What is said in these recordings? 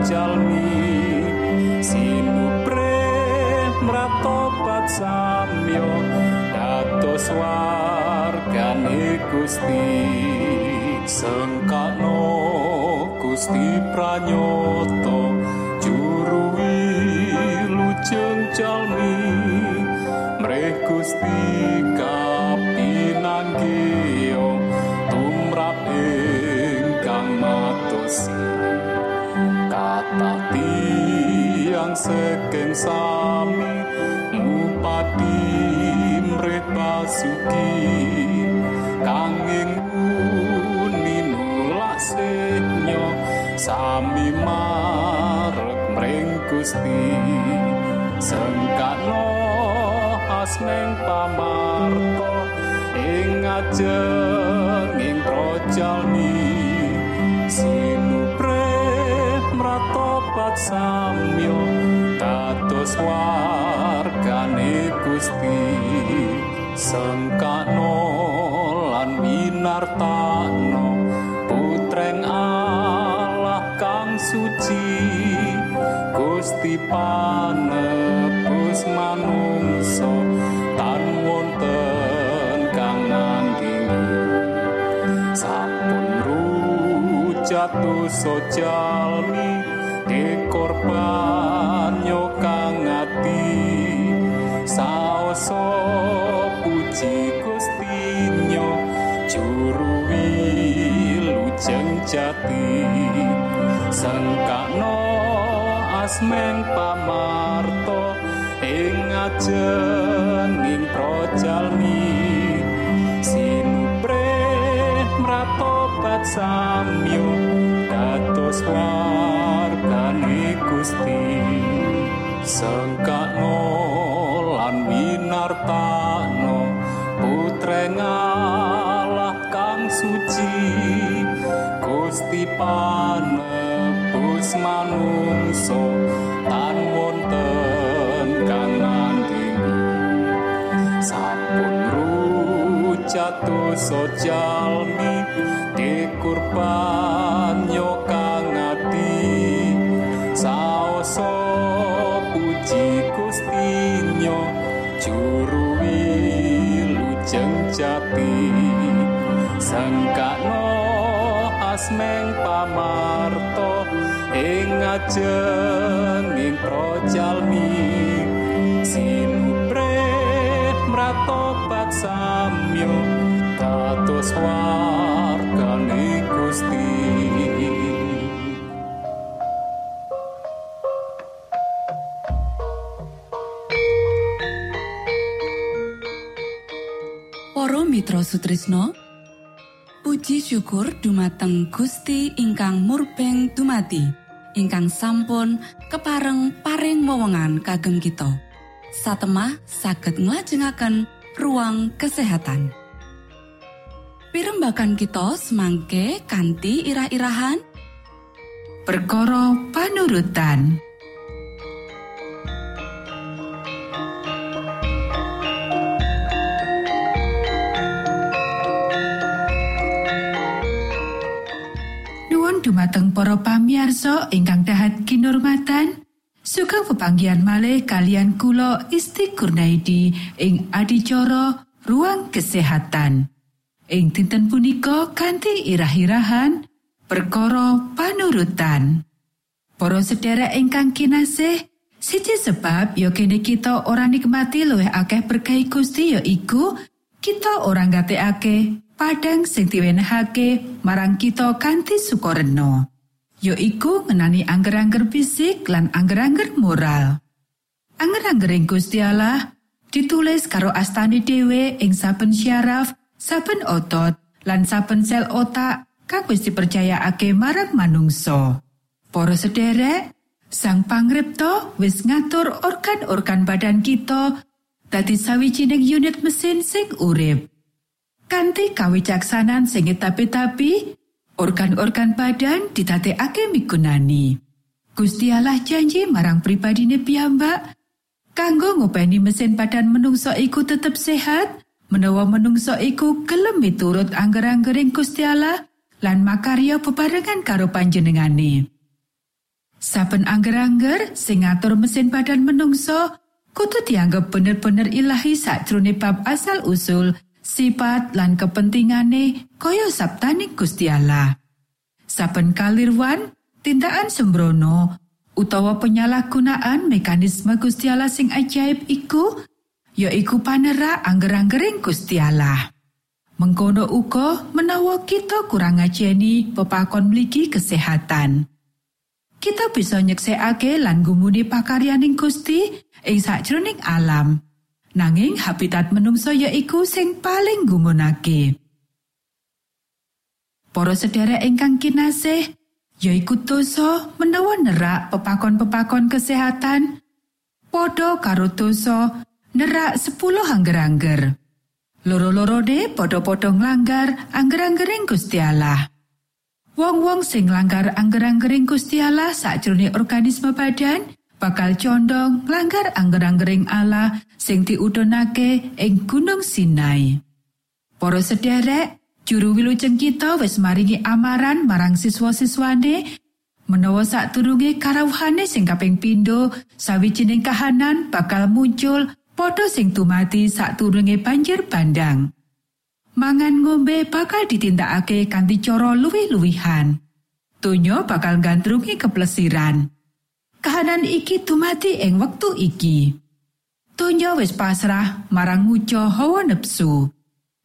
Projalmi sinupre mratobat samyo dados wargane Gusti sengkakno Gusti pranyata juru wilujeng jalmi mreh Gusti tiang saking sami ngupati mreh basuki. Kanging uni nulak senyo sami marek mring Gusti. Sengkakno asmeng pamarto ing ajenging projalmi sinupre mratobat samyo dados swargane Gusti sangkano lan winartano putreng Allah kang suci Gusti panebus manungso tan wonten kang nandingi sampun rujatu sojalmi dikorban wilujeng jati. Sangkano asmeng pamarto ing ngajeng projalmi. Sinupre mratobat samyo dados wargane Gusti. Sangkano lan winartano manungso tan wonten kang ngandini sampun rujatuh sojalmi dikurban yo kang ati. Saoso puji gustinyo juru wilujeng jati. Sangkano asmeng pamarto ing ngajeng ing projalmi sinupre mratobat samyo dados wargane Gusti. Para Mitra Sutrisno Puji syukur dumateng Gusti ingkang murbeng dumati ingkang sampun kepareng paring wewenngan kagem kita. Satemah saged nglajengaken ruang kesehatan. Pirembakan kita semangke kanthi irah-irahan. Perkara panurutan Dumateng para pamiarsa ingkang dahat kinurmatan. Sugeng pepanggihan malih kalian kula Isti Kurnaidi ing adicara ruang kesehatan. Ing dinten punika kanthi irah-irahan perkara panurutan. Para sedherek ingkang kinasih siji sebab yo kene kita ora nikmati luwih akeh berkah Gusti ya iku kita ora ngatekake padang sing diwenehake marang kita kanthi sukareno ya iku ngenani angger-angger fisik lan angger-angger moral angger-anggering Gusti Allah ditulis karo astani dhewe ing saben syaraf saben otot lan saben sel otak kang wis dipercayakake marang manungsa Para sederek sang pangripto wis ngatur organ-organ badan kita dadi sawijining unit mesin sing urip. Kanthi kawicaksanan sing tapi-tapi, organ-organ badan didadekake migunani. Gusti Allah janji marang pripadine piyambak kanggo ngopeni mesin badan menungso iku tetep sehat, menawa menungso iku gelem miturut angger-anggering Gusti Allah lan makarya bebarengan karo panjenengane. Saben angger-angger sing ngatur mesin badan menungso kudu dianggep bener-bener ilahi sakjroning bab asal usul sifat lan kepentingane kaya sabtaning Gusti Allah. Saben kalirwan tindakan sembrono utawa penyalahgunaan mekanisme Gusti Allah sing ajaib iku ya iku panerak angger-anggering Gusti Allah. Mengkono uga menawa kita kurang ngajeni pepakon mligi kesehatan. kita bisa nyeksekake lan gumuni pakaryaning Gusti ing sakjroning alam. Nanging habitat menungso yaiku sing paling gumunake. Para sedherek ingkang kinasih, yaiku dosa menawa nerak pepakon-pepakon kesehatan padha karo dosa nerak 10 angger-angger. Loro-lorone padha-padha nglanggar angger-anggering Gusti. Wong-wong sing langgar angger-anggering Gusti sakjroning organisme badan bakal condong nglanggar angger-anggering Allah sing diudhonake ing Gunung Sinai. Para sederek, juru wilujeng kita wis maringi amaran marang siswa-siswane menawa sadurunge karawuhane sing kaping pindho sawijining kahanan bakal muncul padha sing tumati sadurunge banjir bandang. mangan ngombe bakal ditindakake kanthi cara luwih-luwihan. Donya bakal gandrungi keplesiran. Kahanan iki dumati ing wektu iki. Donya wis pasrah marang muja hawa nepsu.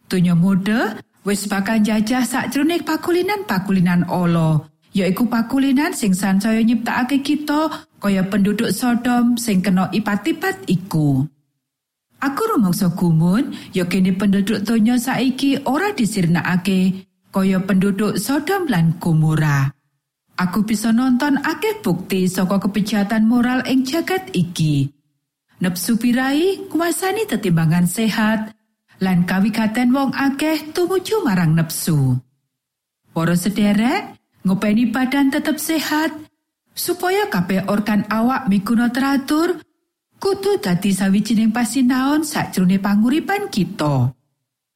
Donya mode wis bakal jajah sakjroning pakulinan-pakulinan ala, yaiku pakulinan sing sansaya nyiptakake kita kaya penduduk Sodom sing kena ipat-ipat iku. Aku rumangsa gumun, ya kene penduduk donya saiki ora disirnakake kaya penduduk Sodom lan Gomora. Aku bisa nonton akeh bukti saka kepejatan moral ing jagat iki. Nepsu pirai kuasani tetimbangan sehat lan kawigaten wong akeh tumuju marang nepsu. Para sederek, ngopeni badan tetap sehat supaya kabeh organ awak mikuno teratur kudu dadi sawijining pasinaon sakjroning panguripan kita.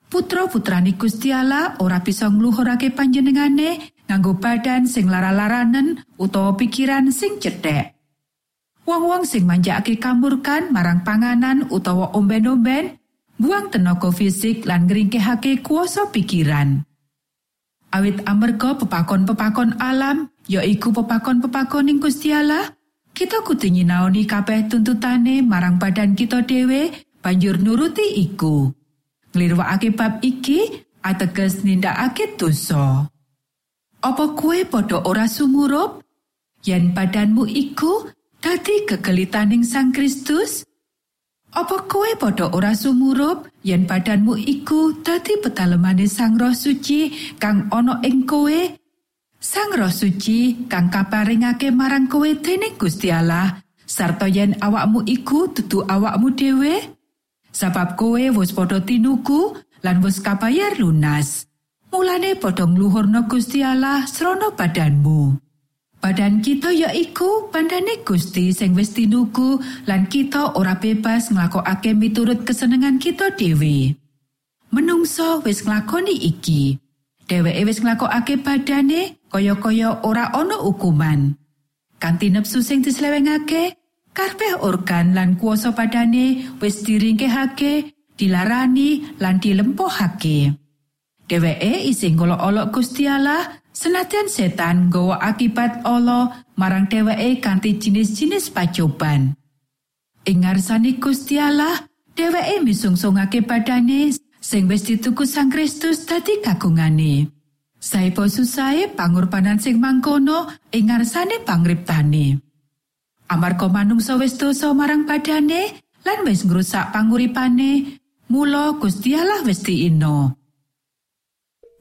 Putra-putrani Gusti Allah ora bisa ngluhurake panjenengane nganggo badan sing lara-laranen utawa pikiran sing cedhek. Wong-wong sing manjakake kamurkan marang panganan utawa omben-omben, buang tenaga fisik lan ngringkehake kuasa pikiran. Awit amarga pepakon-pepakon alam, ya iku pepakon-pepakon ing Gusti Allah, kita kudu nyinaoni kabeh tuntutane marang badan kita dhewe banjur nuruti iku. Nglirwakake bab iki ateges nindakake dosa. Apa kue padha ora sumurup? Yen badanmu iku dadi kegelitaning Sang Kristus? Apa kue padha ora sumurup yen badanmu iku dadi petalemane Sang Roh Suci kang ana ing kowe? Sang Roh Suci kang kaparingake marang kowe dening Gusti Allah, sarta yen awakmu iku dudu awakmu dhewe? Sabab kowe wis padha tinuku lan wis kabayar lunas. Mulane padha ngluhurna Gusti Allah srana badanmu. Badan kita ya iku bandane Gusti sing wis tinuku lan kita ora bebas nglakokake miturut kesenengan kita dhewe. Menungso wis nglakoni iki. Dheweke wis nglakokake badane kaya-kaya ora ana hukuman. Kanthi nepsu sing dislewengake, kabeh organ lan kuasa badane wis diringkehake, dilarani lan dilempohake. Dheweke isih ngolok-olok Gusti Allah senadyan setan nggawa akibat ala marang dheweke kanthi jinis-jinis pacoban. Ing ngarsane Gusti Allah, dheweke misungsungake badane sing wis dituku Sang Kristus dadi kagungane. Saipo susahe pangorbanan sing mangkono ing ngarsane pangriptane. Amarga manungsa wis dosa marang badane lan wis ngrusak panguripane, mula Gusti Allah wis diino.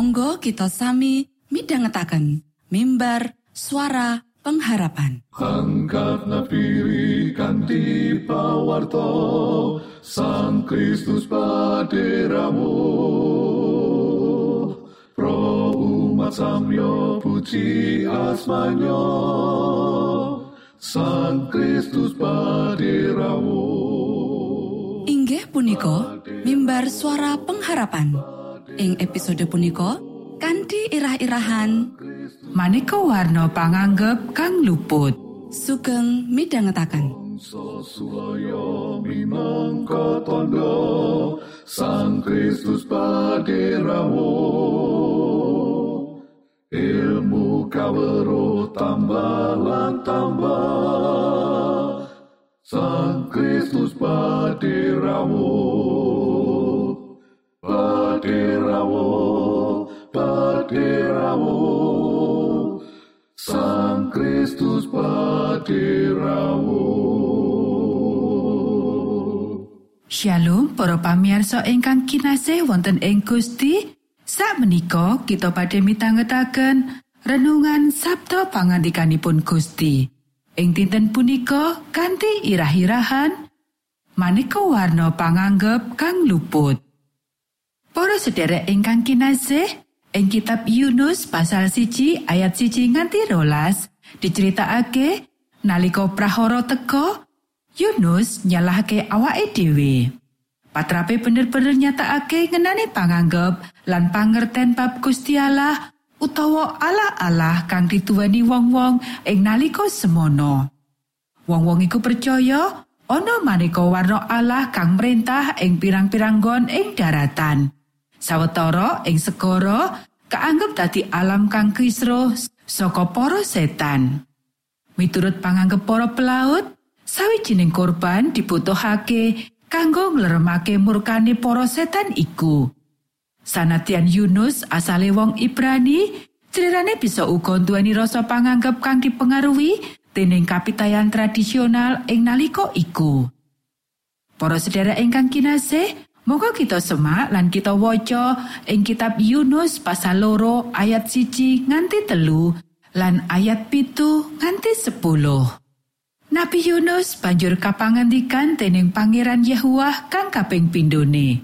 monggo kita sami midhangetaken mimbar suara pengharapan. Angkat pawarto Sang Kristus paderamu Pro umat samyo puji asmanyo Sang Kristus paderamu Inggih punika mimbar suara pengharapan. Ing episode punika kanthi irah-irahan. Maneka warna panganggep kang luput. sugeng minangka tondo Sang Kristus paderamu Ilmu kawero tambah tambah Sang Kristus paderamu Paderamu Paderamu Sang Kristus paderamu Shalom para pamirsa ingkang kinasih wonten ing Gusti. Sakmenika kita badhe mitangetaken renungan Sabda pangandikanipun Gusti. Ing dinten punika kanthi irah-irahan maneka warna panganggep kang luput. Para sedherek ingkang kinasih, ing kitab Yunus pasal siji ayat siji nganti rolas diceritakake nalika prahara teka Yunus nyalahke awake dhewe. Patrape bener-bener nyatakake ngenani panganggep lan pangerten bab Gusti Allah utawa Allah-Allah kang dituweni wong-wong ing nalika semono. Wong-wong iku percaya ana maneka warna Allah kang merintah ing pirang-pirang nggon ing daratan. Sawetara ing segara kaanggep dadi alam kang kisruh saka para setan. Miturut panganggep para pelaut, sawijining korban dibutuhake kanggo ngleremake murkane para setan iku. Sanadyan Yunus asale wong Ibrani, ceritane bisa uga nduweni rasa panganggep kang dipengaruhi dening kapitayan tradisional ing nalika iku. Para sedherek ingkang kinasih, Moga kita semak lan kita waca ing kitab Yunus pasal loro ayat siji nganti telu lan ayat pitu nganti sepuluh. Nabi Yunus banjur kapangandikan dening Pangeran Yahuwah kang kaping pindhone.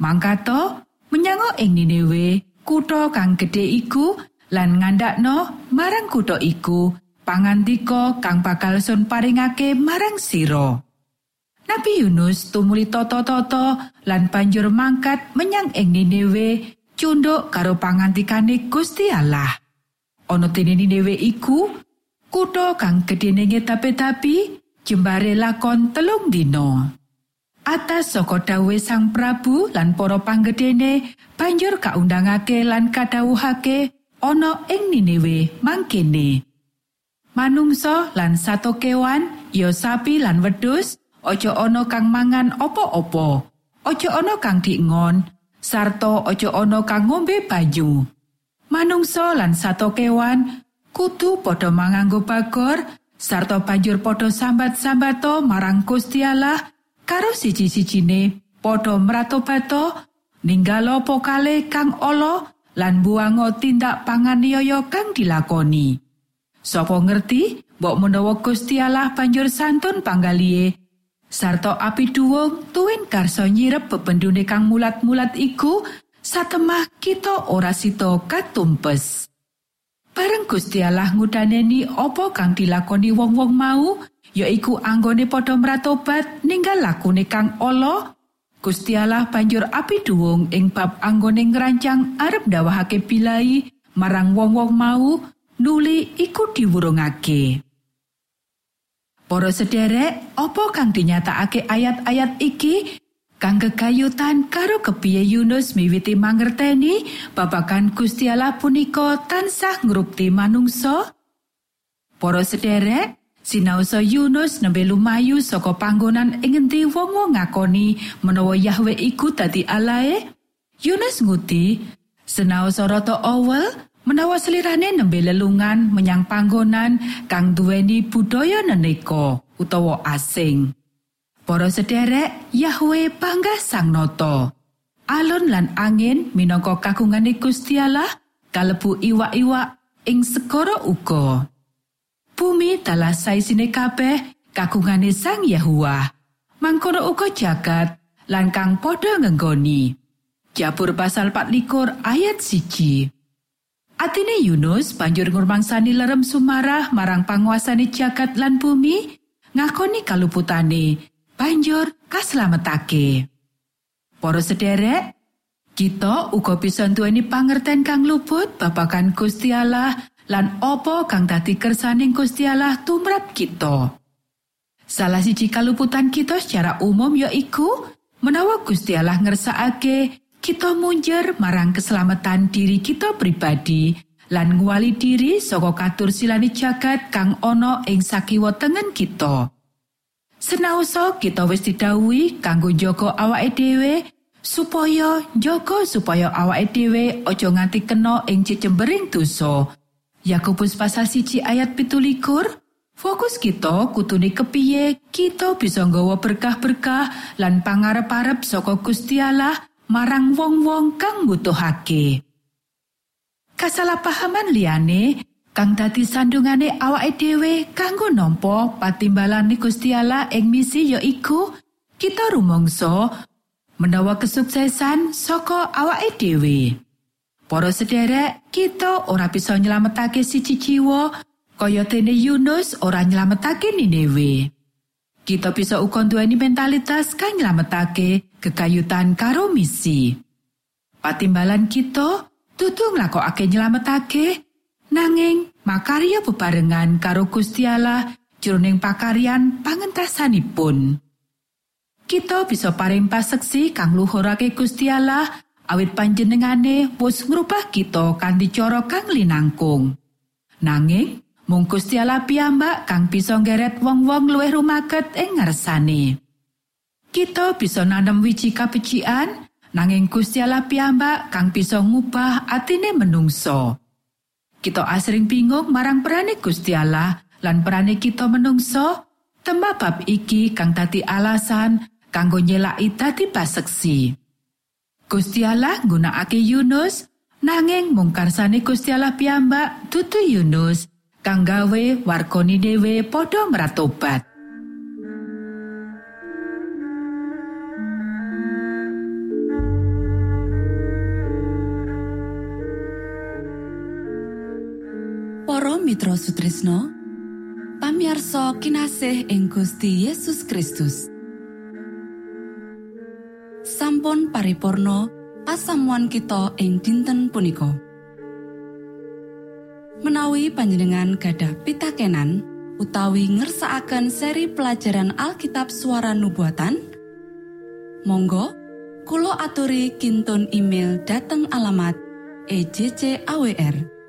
Mangkato menyang ing Niniwe, kutha kang gedhe iku lan ngandakno marang kutha iku pangandika kang bakal sun paringake marang sira. Nabi Yunus tumuli toto-toto lan banjur mangkat menyang ing Niniwe cunduk karo pangantikane Gusti Allah. Ana dene Niniwe iku kutha kang gedene tapi-tapi jembare lakon telung dina. Atas saka dawuhe Sang Prabu lan para panggedene banjur kaundangake lan kadhawuhake ana ing Niniwe mangkene. Manungsa lan sato kewan, ya sapi lan wedhus, aja ana kang mangan apa-apa aja ana kang diingon sarta aja ana kang ngombe banyu manungsa lan sato kewan kudu padha manganggo bagor. Sarta banjur padha sambat-sambato marang Gusti Allah. Karo siji-sijine padha mratobato ninggalo pokale kang ala lan buango tindak panganiaya kang dilakoni. Sopo ngerti mbok menawa Gusti Allah banjur santun panggalihe sarta api duwung tuwin karso nyirep bebendune kang mulat-mulat iku satemah kita ora sito katumpes. Bareng Gusti Allah ngudaneni apa kang dilakoni wong-wong mau yaiku anggone padha mratobat ninggal lakune kang ala Gusti Allah banjur api duwung ing bab anggone ngrancang arep dawahake bilai marang wong-wong mau nuli iku diwurungake Para sederek, apa kang dinyatakake ayat-ayat iki kang gegayutan karo kepiye Yunus miwiti mangerteni babagan Gusti Allah punika tansah ngrupti manungsa? Para sederek, Sinaosa Yunus nembe lumayu saka panggonan ing ngendi wong ngakoni menawa Yahwe iku dadi alae. Yunus nguti Senaosa rata awal menawa selirane nembe lelungan menyang panggonan kang duweni budaya neneka utawa asing. Para sederek, Yahwe panggah sang noto. Alun lan angin minangka kagungane Gusti Allah kalebu iwak-iwak ing segara uga. Bumi dalah saisine kabeh kagungane Sang Yahuwa. Mangkono uga jagat lan kang padha ngenggoni. Jabur pasal 24 ayat siji. Atine Yunus banjur ngurmangsani lerem sumarah marang panguasane jagat lan bumi, ngakoni kaluputane, banjur kaslametake. Para sederek, kita uga bisa duweni pangerten kang luput babagan Gusti Allah lan apa kang dadi kersaning Gusti Allah tumrap kita. Salah siji kaluputan kita secara umum ya iku menawa Gusti Allah ngersakake kita munjer marang keselamatan diri kita pribadi lan nguali diri saka katur silani jagat kang ana ing sakiwa tengen kita. Senaosa kita wis didhawuhi kanggo njaga awake dhewe supaya njaga supaya awake dhewe aja nganti kena ing cecembering dosa. Yakobus pasal siji ayat pitulikur, fokus kita kutune kepiye kita bisa nggawa berkah-berkah lan pangarep-arep saka Gusti Allah marang wong-wong kang mbutuhake. Kasalahpahaman liyane kang dadi sandungane awake dhewe kanggo nampa patimbalan Gusti Allah ing misi ya iku kita rumangsa menawa kesuksesan saka awake dhewe. Para sederek, kita ora bisa nyelametake siji jiwa kaya dene Yunus ora nyelametake Niniwe. Kita bisa uga nduweni mentalitas kang nyelametake kekayutan karo misi. Patimbalan kita tutu nglakokake nyelametake nanging makarya bebarengan karo Gusti Allah jroning pakaryan pangentasanipun. Kita bisa paring paseksi kang luhurake Gusti Allah awit panjenengane wis ngrubah kita kanthi cara kang linangkung. Nanging mung Gusti Allah piyambak kang bisa nggeret wong-wong luwih rumaket ing ngarsane. Kita bisa nanam wiji kapecikan, nanging Gusti piyambak kang bisa ngubah atine menungso. Kita asring bingung marang perane Gusti lan perane kita menungso, temah bab iki kang dadi alasan kanggo nyelaki dadi paseksi. Gusti Allah nggunakake Yunus nanging mung karsane Gusti piyambak dudu Yunus kang gawe wargani dhewe padha meratobat. Para Mitra Sutrisno pamiarsa kinasih ing Gusti Yesus Kristus. Sampun paripurno pasamuan kita ing dinten punika. Menawi panjenengan gadah pitakenan utawi ngersaakan seri pelajaran Alkitab suara nubuatan Monggo Kulo aturi kinton email dateng alamat ejcawr